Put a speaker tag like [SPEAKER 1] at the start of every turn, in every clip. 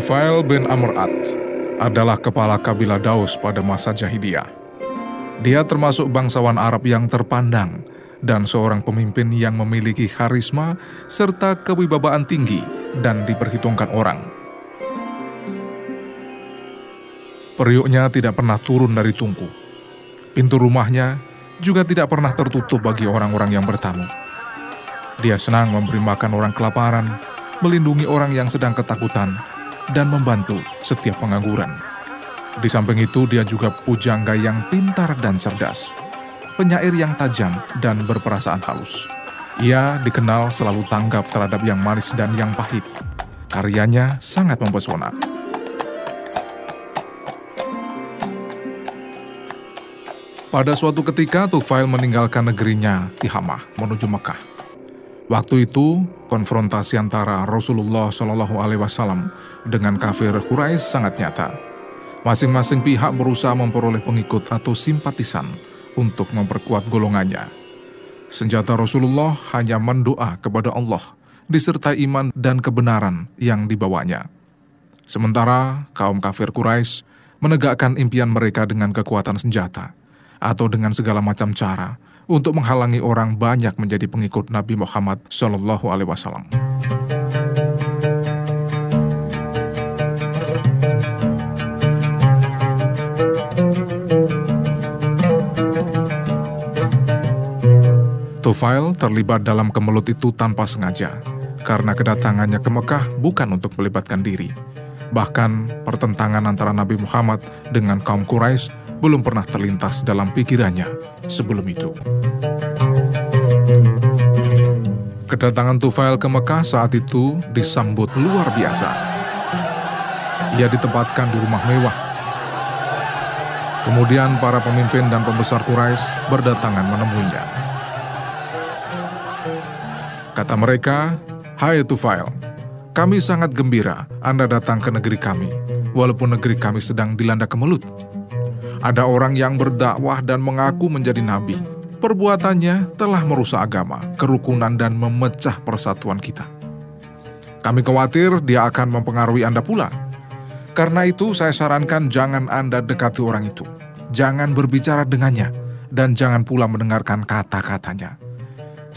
[SPEAKER 1] Tufail bin Amr Ad adalah kepala kabilah Daus pada masa jahiliyah. Dia termasuk bangsawan Arab yang terpandang dan seorang pemimpin yang memiliki karisma serta kewibawaan tinggi dan diperhitungkan orang. Periuknya tidak pernah turun dari tungku. Pintu rumahnya juga tidak pernah tertutup bagi orang-orang yang bertamu. Dia senang memberi makan orang kelaparan, melindungi orang yang sedang ketakutan, dan membantu setiap pengangguran. Di samping itu, dia juga pujangga yang pintar dan cerdas, penyair yang tajam dan berperasaan halus. Ia dikenal selalu tanggap terhadap yang manis dan yang pahit. Karyanya sangat mempesona. Pada suatu ketika, Tufail meninggalkan negerinya, Tihamah, menuju Mekah. Waktu itu, konfrontasi antara Rasulullah Shallallahu Alaihi Wasallam dengan kafir Quraisy sangat nyata. Masing-masing pihak berusaha memperoleh pengikut atau simpatisan untuk memperkuat golongannya. Senjata Rasulullah hanya mendoa kepada Allah, disertai iman dan kebenaran yang dibawanya. Sementara kaum kafir Quraisy menegakkan impian mereka dengan kekuatan senjata atau dengan segala macam cara untuk menghalangi orang banyak menjadi pengikut Nabi Muhammad Shallallahu Alaihi Wasallam. Tufail terlibat dalam kemelut itu tanpa sengaja, karena kedatangannya ke Mekah bukan untuk melibatkan diri. Bahkan pertentangan antara Nabi Muhammad dengan kaum Quraisy belum pernah terlintas dalam pikirannya sebelum itu. Kedatangan Tufail ke Mekah saat itu disambut luar biasa. Ia ditempatkan di rumah mewah. Kemudian para pemimpin dan pembesar Quraisy berdatangan menemuinya. Kata mereka, Hai Tufail, kami sangat gembira Anda datang ke negeri kami, walaupun negeri kami sedang dilanda kemelut. Ada orang yang berdakwah dan mengaku menjadi nabi. Perbuatannya telah merusak agama, kerukunan, dan memecah persatuan kita. Kami khawatir dia akan mempengaruhi Anda pula. Karena itu, saya sarankan jangan Anda dekati orang itu. Jangan berbicara dengannya, dan jangan pula mendengarkan kata-katanya.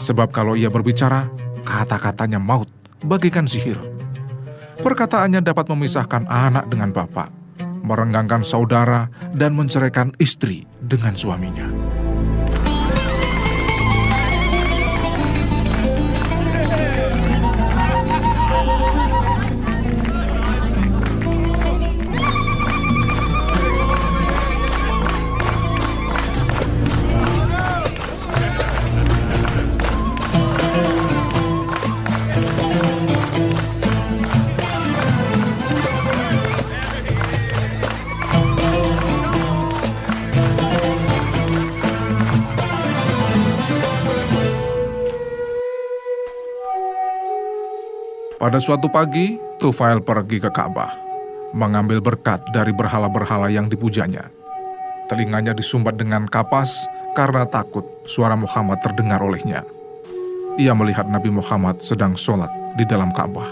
[SPEAKER 1] Sebab kalau ia berbicara, kata-katanya maut, bagikan sihir. Perkataannya dapat memisahkan anak dengan bapak, merenggangkan saudara, dan menceraikan istri dengan suaminya. Pada suatu pagi, Tufail pergi ke Ka'bah, mengambil berkat dari berhala-berhala yang dipujanya. Telinganya disumbat dengan kapas karena takut suara Muhammad terdengar olehnya. Ia melihat Nabi Muhammad sedang sholat di dalam Ka'bah.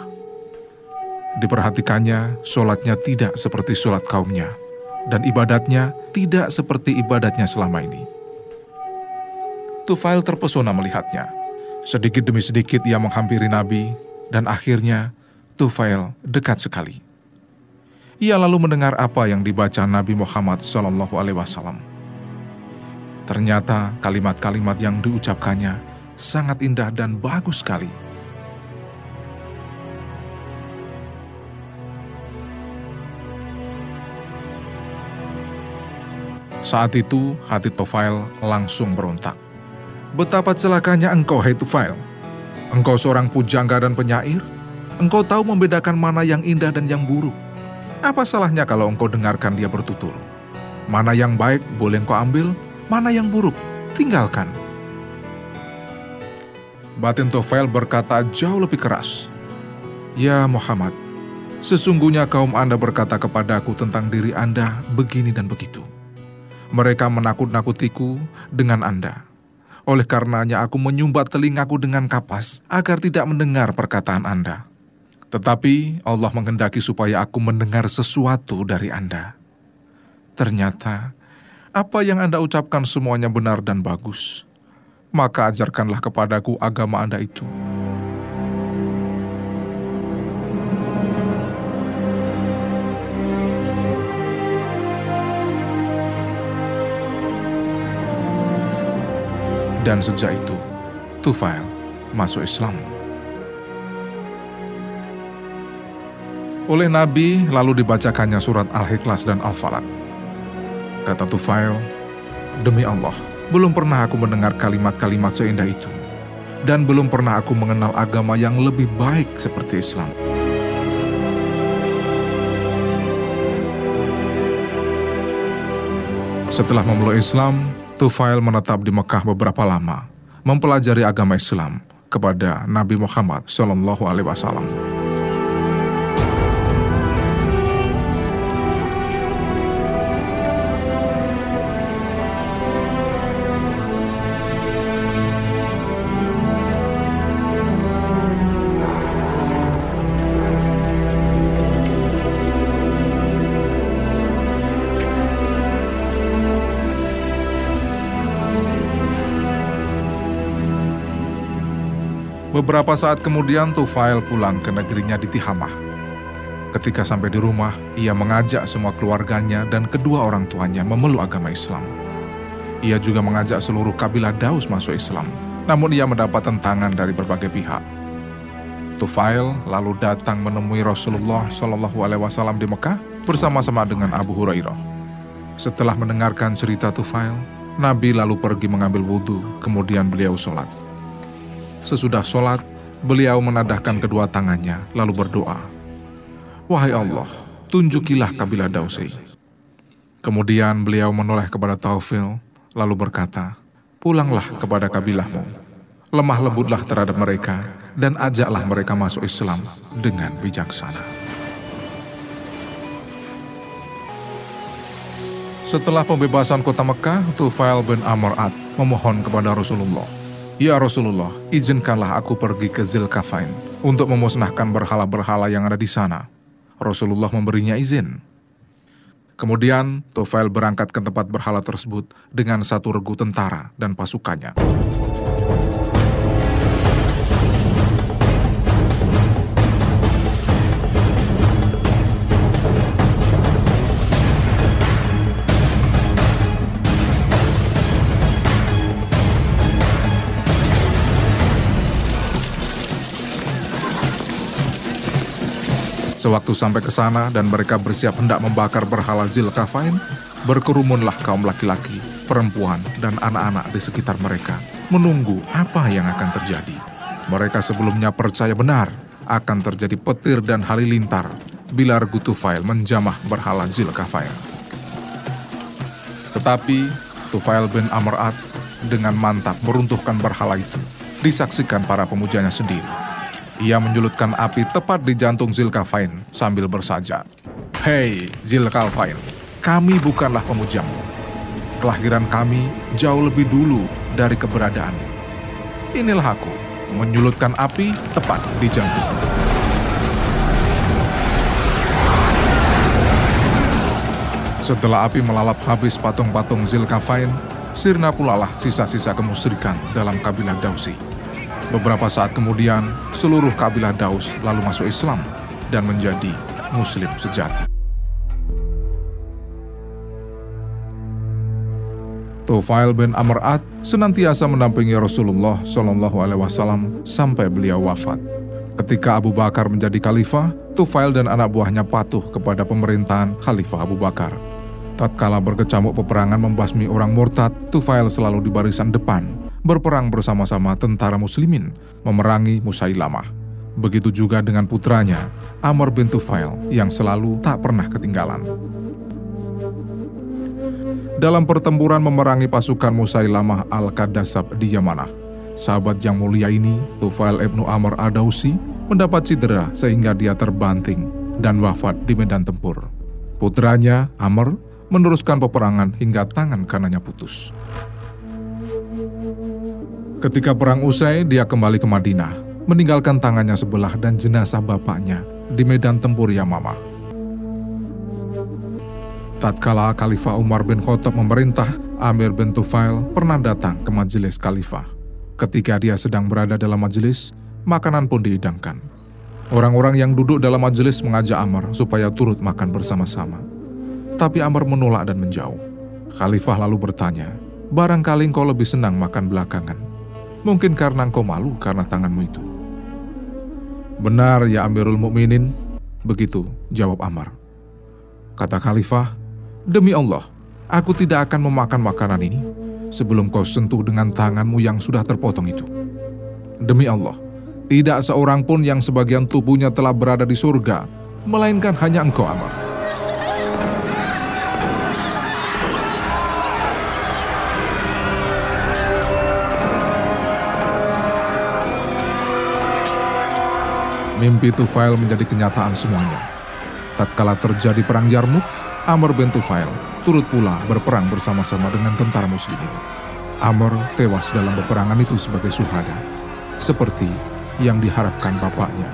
[SPEAKER 1] Diperhatikannya, sholatnya tidak seperti sholat kaumnya, dan ibadatnya tidak seperti ibadatnya selama ini. Tufail terpesona melihatnya. Sedikit demi sedikit ia menghampiri Nabi dan akhirnya Tufail dekat sekali. Ia lalu mendengar apa yang dibaca Nabi Muhammad Shallallahu Alaihi Wasallam. Ternyata kalimat-kalimat yang diucapkannya sangat indah dan bagus sekali. Saat itu hati Tufail langsung berontak. Betapa celakanya engkau, hai Tufail. Engkau seorang pujangga dan penyair, engkau tahu membedakan mana yang indah dan yang buruk. Apa salahnya kalau engkau dengarkan dia bertutur? Mana yang baik boleh engkau ambil, mana yang buruk tinggalkan. Batin Tofel berkata jauh lebih keras. Ya Muhammad, sesungguhnya kaum Anda berkata kepadaku tentang diri Anda begini dan begitu. Mereka menakut-nakutiku dengan Anda oleh karenanya aku menyumbat telingaku dengan kapas agar tidak mendengar perkataan Anda. Tetapi Allah menghendaki supaya aku mendengar sesuatu dari Anda. Ternyata, apa yang Anda ucapkan semuanya benar dan bagus. Maka ajarkanlah kepadaku agama Anda itu. Dan sejak itu, Tufail masuk Islam. Oleh Nabi lalu dibacakannya surat Al-Ikhlas dan Al-Falaq. Kata Tufail, Demi Allah, belum pernah aku mendengar kalimat-kalimat seindah itu. Dan belum pernah aku mengenal agama yang lebih baik seperti Islam. Setelah memeluk Islam, Tufail menetap di Mekah beberapa lama, mempelajari agama Islam kepada Nabi Muhammad Shallallahu Alaihi Wasallam. Beberapa saat kemudian Tufail pulang ke negerinya di Tihamah. Ketika sampai di rumah, ia mengajak semua keluarganya dan kedua orang tuanya memeluk agama Islam. Ia juga mengajak seluruh kabilah Daus masuk Islam, namun ia mendapat tentangan dari berbagai pihak. Tufail lalu datang menemui Rasulullah Shallallahu Alaihi Wasallam di Mekah bersama-sama dengan Abu Hurairah. Setelah mendengarkan cerita Tufail, Nabi lalu pergi mengambil wudhu, kemudian beliau sholat. Sesudah sholat, beliau menadahkan kedua tangannya, lalu berdoa, Wahai Allah, tunjukilah kabilah Dausi. Kemudian beliau menoleh kepada Taufil, lalu berkata, Pulanglah kepada kabilahmu, lemah lembutlah terhadap mereka, dan ajaklah mereka masuk Islam dengan bijaksana. Setelah pembebasan kota Mekah, Tufail bin Amr Ad memohon kepada Rasulullah Ya Rasulullah, izinkanlah aku pergi ke Zilkafain untuk memusnahkan berhala-berhala yang ada di sana. Rasulullah memberinya izin. Kemudian, Tufail berangkat ke tempat berhala tersebut dengan satu regu tentara dan pasukannya. Sewaktu sampai ke sana dan mereka bersiap hendak membakar berhala Zilkafain, berkerumunlah kaum laki-laki, perempuan, dan anak-anak di sekitar mereka, menunggu apa yang akan terjadi. Mereka sebelumnya percaya benar akan terjadi petir dan halilintar bila Tufail menjamah berhala Zilkafain. Tetapi Tufail bin Amr'at dengan mantap meruntuhkan berhala itu, disaksikan para pemujanya sendiri. Ia menyulutkan api tepat di jantung Zilkafain sambil bersaja. Hei Zilkafain, kami bukanlah pemujamu. Kelahiran kami jauh lebih dulu dari keberadaan. Inilah aku, menyulutkan api tepat di jantung. Setelah api melalap habis patung-patung Zilkafain, sirna pula lah sisa-sisa kemusyrikan dalam kabilah Dausi. Beberapa saat kemudian, seluruh kabilah Daus lalu masuk Islam dan menjadi Muslim sejati. Tufail bin Amr Ad senantiasa mendampingi Rasulullah Shallallahu Alaihi Wasallam sampai beliau wafat. Ketika Abu Bakar menjadi khalifah, Tufail dan anak buahnya patuh kepada pemerintahan Khalifah Abu Bakar. Tatkala berkecamuk peperangan membasmi orang murtad, Tufail selalu di barisan depan berperang bersama-sama tentara muslimin memerangi Musailamah. Begitu juga dengan putranya, Amr bin Tufail yang selalu tak pernah ketinggalan. Dalam pertempuran memerangi pasukan Musailamah al-Kadasab di Yamanah, sahabat yang mulia ini, Tufail ibnu Amr Adausi, mendapat cedera sehingga dia terbanting dan wafat di medan tempur. Putranya, Amr, meneruskan peperangan hingga tangan kanannya putus. Ketika perang usai, dia kembali ke Madinah. meninggalkan tangannya sebelah dan jenazah bapaknya di medan tempur Yamamah. Tatkala Khalifah Umar bin Khattab memerintah, Amir bin Tufail pernah datang ke majelis Khalifah. Ketika dia sedang berada dalam majelis, makanan pun dihidangkan. Orang-orang yang duduk dalam majelis mengajak Amr supaya turut makan bersama-sama. Tapi Amr menolak dan menjauh. Khalifah lalu bertanya, barangkali engkau lebih senang makan belakangan. Mungkin karena engkau malu karena tanganmu itu. Benar ya Amirul Mukminin, begitu jawab Amr. Kata Khalifah, demi Allah, aku tidak akan memakan makanan ini sebelum kau sentuh dengan tanganmu yang sudah terpotong itu. Demi Allah, tidak seorang pun yang sebagian tubuhnya telah berada di surga, melainkan hanya engkau Amr. Mimpi Tufail menjadi kenyataan semuanya. Tatkala terjadi perang Yarmuk, Amr bin Tufail turut pula berperang bersama-sama dengan tentara muslimin. Amr tewas dalam peperangan itu sebagai suhada, seperti yang diharapkan bapaknya,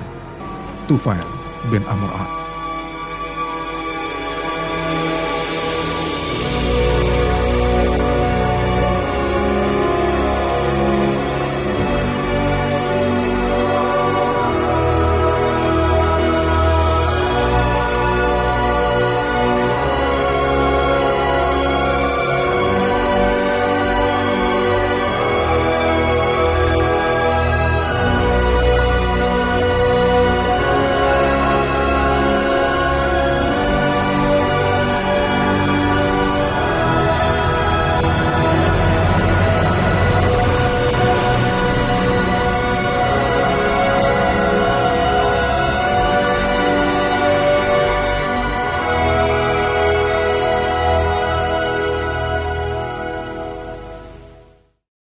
[SPEAKER 1] Tufail bin Amr Ad.